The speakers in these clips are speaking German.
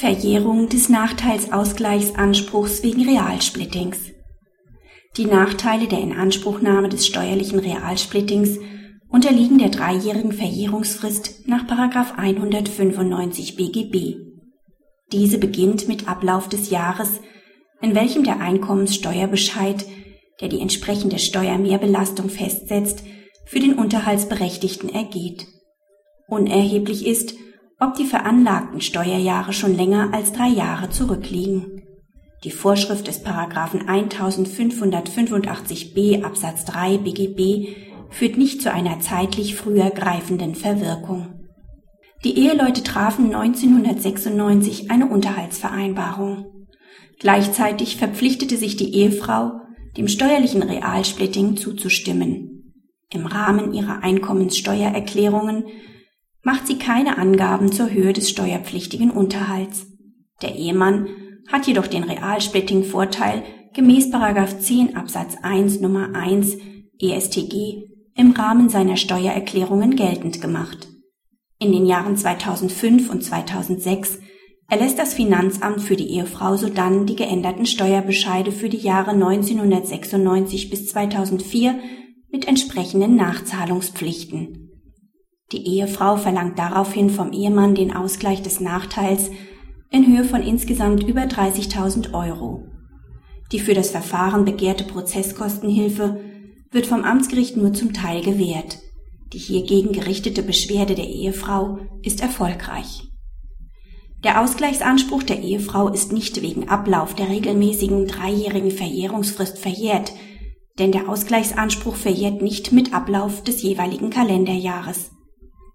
Verjährung des Nachteilsausgleichsanspruchs wegen Realsplittings. Die Nachteile der Inanspruchnahme des steuerlichen Realsplittings unterliegen der dreijährigen Verjährungsfrist nach 195 BGB. Diese beginnt mit Ablauf des Jahres, in welchem der Einkommenssteuerbescheid, der die entsprechende Steuermehrbelastung festsetzt, für den Unterhaltsberechtigten ergeht. Unerheblich ist, ob die veranlagten Steuerjahre schon länger als drei Jahre zurückliegen. Die Vorschrift des Paragraphen 1585b Absatz 3 BGB führt nicht zu einer zeitlich früher greifenden Verwirkung. Die Eheleute trafen 1996 eine Unterhaltsvereinbarung. Gleichzeitig verpflichtete sich die Ehefrau, dem steuerlichen Realsplitting zuzustimmen. Im Rahmen ihrer Einkommenssteuererklärungen macht sie keine Angaben zur Höhe des steuerpflichtigen Unterhalts. Der Ehemann hat jedoch den Realsplitting-Vorteil gemäß 10 Absatz 1 Nummer 1 ESTG im Rahmen seiner Steuererklärungen geltend gemacht. In den Jahren 2005 und 2006 erlässt das Finanzamt für die Ehefrau sodann die geänderten Steuerbescheide für die Jahre 1996 bis 2004 mit entsprechenden Nachzahlungspflichten. Die Ehefrau verlangt daraufhin vom Ehemann den Ausgleich des Nachteils in Höhe von insgesamt über 30.000 Euro. Die für das Verfahren begehrte Prozesskostenhilfe wird vom Amtsgericht nur zum Teil gewährt. Die hiergegen gerichtete Beschwerde der Ehefrau ist erfolgreich. Der Ausgleichsanspruch der Ehefrau ist nicht wegen Ablauf der regelmäßigen dreijährigen Verjährungsfrist verjährt, denn der Ausgleichsanspruch verjährt nicht mit Ablauf des jeweiligen Kalenderjahres.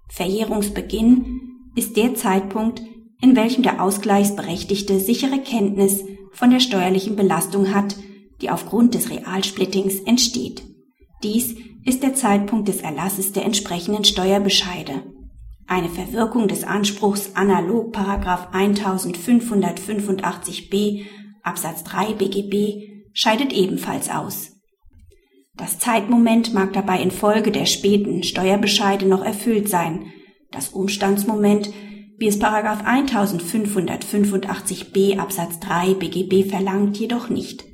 Verjährungsbeginn ist der Zeitpunkt, in welchem der Ausgleichsberechtigte sichere Kenntnis von der steuerlichen Belastung hat, die aufgrund des Realsplittings entsteht. Dies ist der Zeitpunkt des Erlasses der entsprechenden Steuerbescheide. Eine Verwirkung des Anspruchs analog 1585b Absatz 3 BGB scheidet ebenfalls aus. Das Zeitmoment mag dabei infolge der späten Steuerbescheide noch erfüllt sein. Das Umstandsmoment, wie es 1585b Absatz 3 BGB verlangt, jedoch nicht.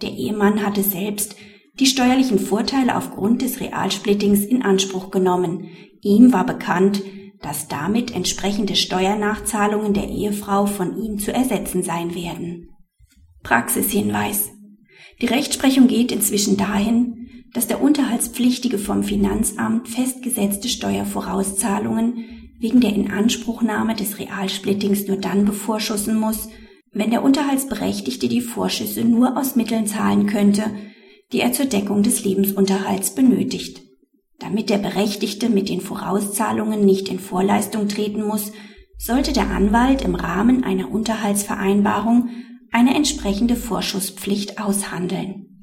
Der Ehemann hatte selbst die steuerlichen Vorteile aufgrund des Realsplittings in Anspruch genommen. Ihm war bekannt, dass damit entsprechende Steuernachzahlungen der Ehefrau von ihm zu ersetzen sein werden. Praxishinweis die Rechtsprechung geht inzwischen dahin, dass der Unterhaltspflichtige vom Finanzamt festgesetzte Steuervorauszahlungen wegen der Inanspruchnahme des Realsplittings nur dann bevorschussen muss, wenn der Unterhaltsberechtigte die Vorschüsse nur aus Mitteln zahlen könnte, die er zur Deckung des Lebensunterhalts benötigt. Damit der Berechtigte mit den Vorauszahlungen nicht in Vorleistung treten muss, sollte der Anwalt im Rahmen einer Unterhaltsvereinbarung eine entsprechende Vorschusspflicht aushandeln